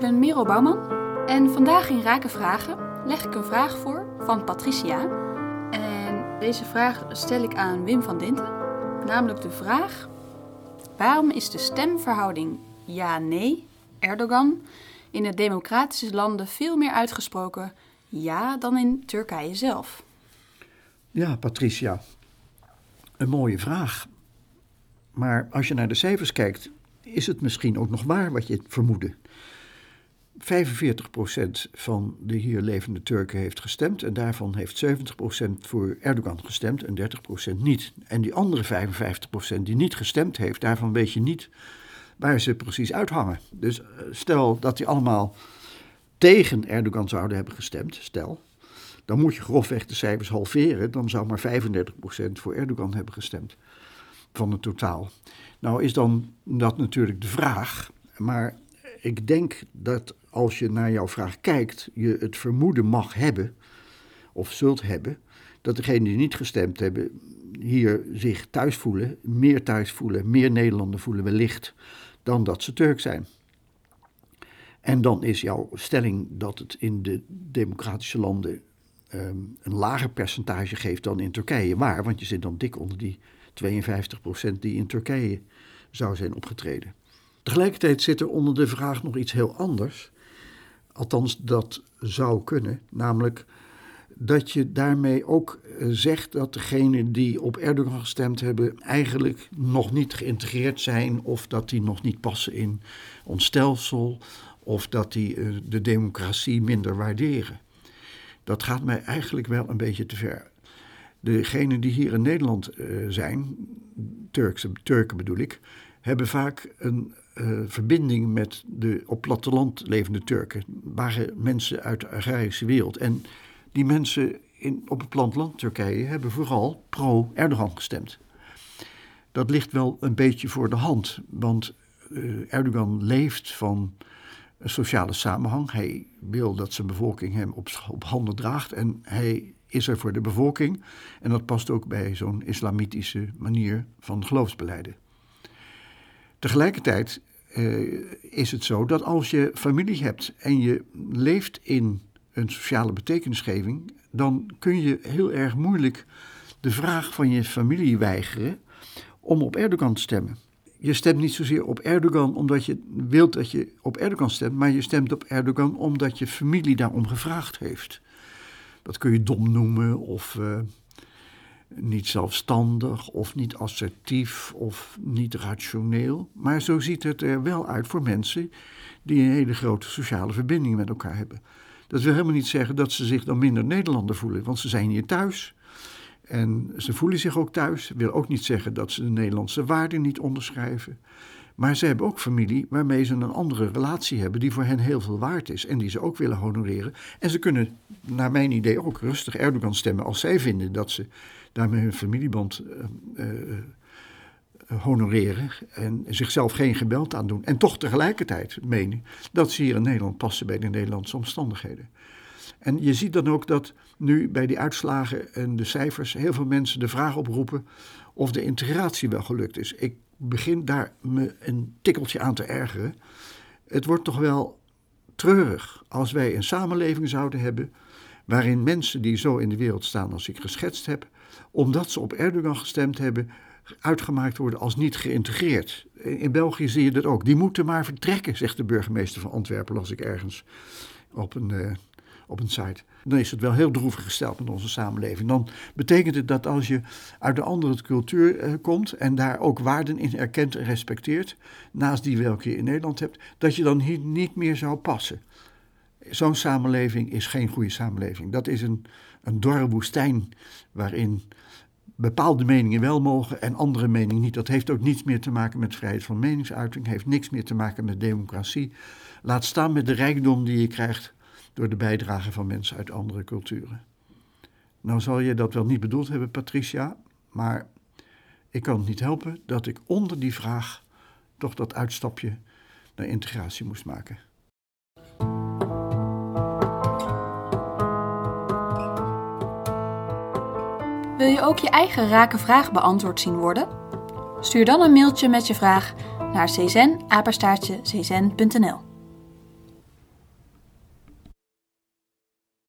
Ben Merel Bouwman en vandaag in Rake Vragen leg ik een vraag voor van Patricia. En deze vraag stel ik aan Wim van Dinten, namelijk de vraag: waarom is de stemverhouding ja-nee Erdogan in de democratische landen veel meer uitgesproken ja dan in Turkije zelf? Ja, Patricia, een mooie vraag. Maar als je naar de cijfers kijkt, is het misschien ook nog waar wat je vermoedde. 45% van de hier levende Turken heeft gestemd en daarvan heeft 70% voor Erdogan gestemd en 30% niet. En die andere 55% die niet gestemd heeft, daarvan weet je niet waar ze precies uithangen. Dus eh, stel dat die allemaal tegen Erdogan zouden hebben gestemd, stel, dan moet je grofweg de cijfers halveren, dan zou maar 35% voor Erdogan hebben gestemd van het totaal. Nou is dan dat natuurlijk de vraag, maar ik denk dat als je naar jouw vraag kijkt, je het vermoeden mag hebben, of zult hebben, dat degenen die niet gestemd hebben hier zich thuis voelen, meer thuis voelen, meer Nederlander voelen wellicht, dan dat ze Turk zijn. En dan is jouw stelling dat het in de democratische landen um, een lager percentage geeft dan in Turkije. Waar? Want je zit dan dik onder die 52% die in Turkije zou zijn opgetreden. Tegelijkertijd zit er onder de vraag nog iets heel anders. Althans, dat zou kunnen. Namelijk dat je daarmee ook eh, zegt dat degenen die op Erdogan gestemd hebben eigenlijk nog niet geïntegreerd zijn of dat die nog niet passen in ons stelsel of dat die eh, de democratie minder waarderen. Dat gaat mij eigenlijk wel een beetje te ver. Degenen die hier in Nederland eh, zijn, Turkse, Turken bedoel ik, hebben vaak een uh, verbinding met de op platteland levende Turken. Waren mensen uit de agrarische wereld. En die mensen in, op het platteland Turkije hebben vooral pro-Erdogan gestemd. Dat ligt wel een beetje voor de hand, want uh, Erdogan leeft van sociale samenhang. Hij wil dat zijn bevolking hem op, op handen draagt en hij is er voor de bevolking. En dat past ook bij zo'n islamitische manier van geloofsbeleiden. Tegelijkertijd uh, is het zo dat als je familie hebt en je leeft in een sociale betekenisgeving, dan kun je heel erg moeilijk de vraag van je familie weigeren om op Erdogan te stemmen. Je stemt niet zozeer op Erdogan omdat je wilt dat je op Erdogan stemt, maar je stemt op Erdogan omdat je familie daarom gevraagd heeft. Dat kun je dom noemen of uh, niet zelfstandig of niet assertief of niet rationeel. Maar zo ziet het er wel uit voor mensen die een hele grote sociale verbinding met elkaar hebben. Dat wil helemaal niet zeggen dat ze zich dan minder Nederlander voelen, want ze zijn hier thuis. En ze voelen zich ook thuis. Dat wil ook niet zeggen dat ze de Nederlandse waarden niet onderschrijven. Maar ze hebben ook familie waarmee ze een andere relatie hebben, die voor hen heel veel waard is en die ze ook willen honoreren. En ze kunnen, naar mijn idee, ook rustig Erdogan stemmen als zij vinden dat ze daarmee hun familieband uh, uh, honoreren en zichzelf geen gebeld aan doen. En toch tegelijkertijd menen dat ze hier in Nederland passen bij de Nederlandse omstandigheden. En je ziet dan ook dat nu bij die uitslagen en de cijfers heel veel mensen de vraag oproepen of de integratie wel gelukt is. Ik begin daar me een tikkeltje aan te ergeren. Het wordt toch wel treurig als wij een samenleving zouden hebben waarin mensen die zo in de wereld staan als ik geschetst heb, omdat ze op Erdogan gestemd hebben, uitgemaakt worden als niet geïntegreerd. In België zie je dat ook. Die moeten maar vertrekken, zegt de burgemeester van Antwerpen, las ik ergens op een, uh, op een site. Dan is het wel heel droevig gesteld met onze samenleving. Dan betekent het dat als je uit de andere cultuur uh, komt en daar ook waarden in erkent en respecteert, naast die welke je in Nederland hebt, dat je dan hier niet meer zou passen. Zo'n samenleving is geen goede samenleving. Dat is een, een dorre woestijn waarin bepaalde meningen wel mogen en andere meningen niet. Dat heeft ook niets meer te maken met vrijheid van meningsuiting, heeft niks meer te maken met democratie. Laat staan met de rijkdom die je krijgt door de bijdrage van mensen uit andere culturen. Nou zal je dat wel niet bedoeld hebben, Patricia, maar ik kan het niet helpen dat ik onder die vraag toch dat uitstapje naar integratie moest maken. Wil je ook je eigen rake vraag beantwoord zien worden? Stuur dan een mailtje met je vraag naar czen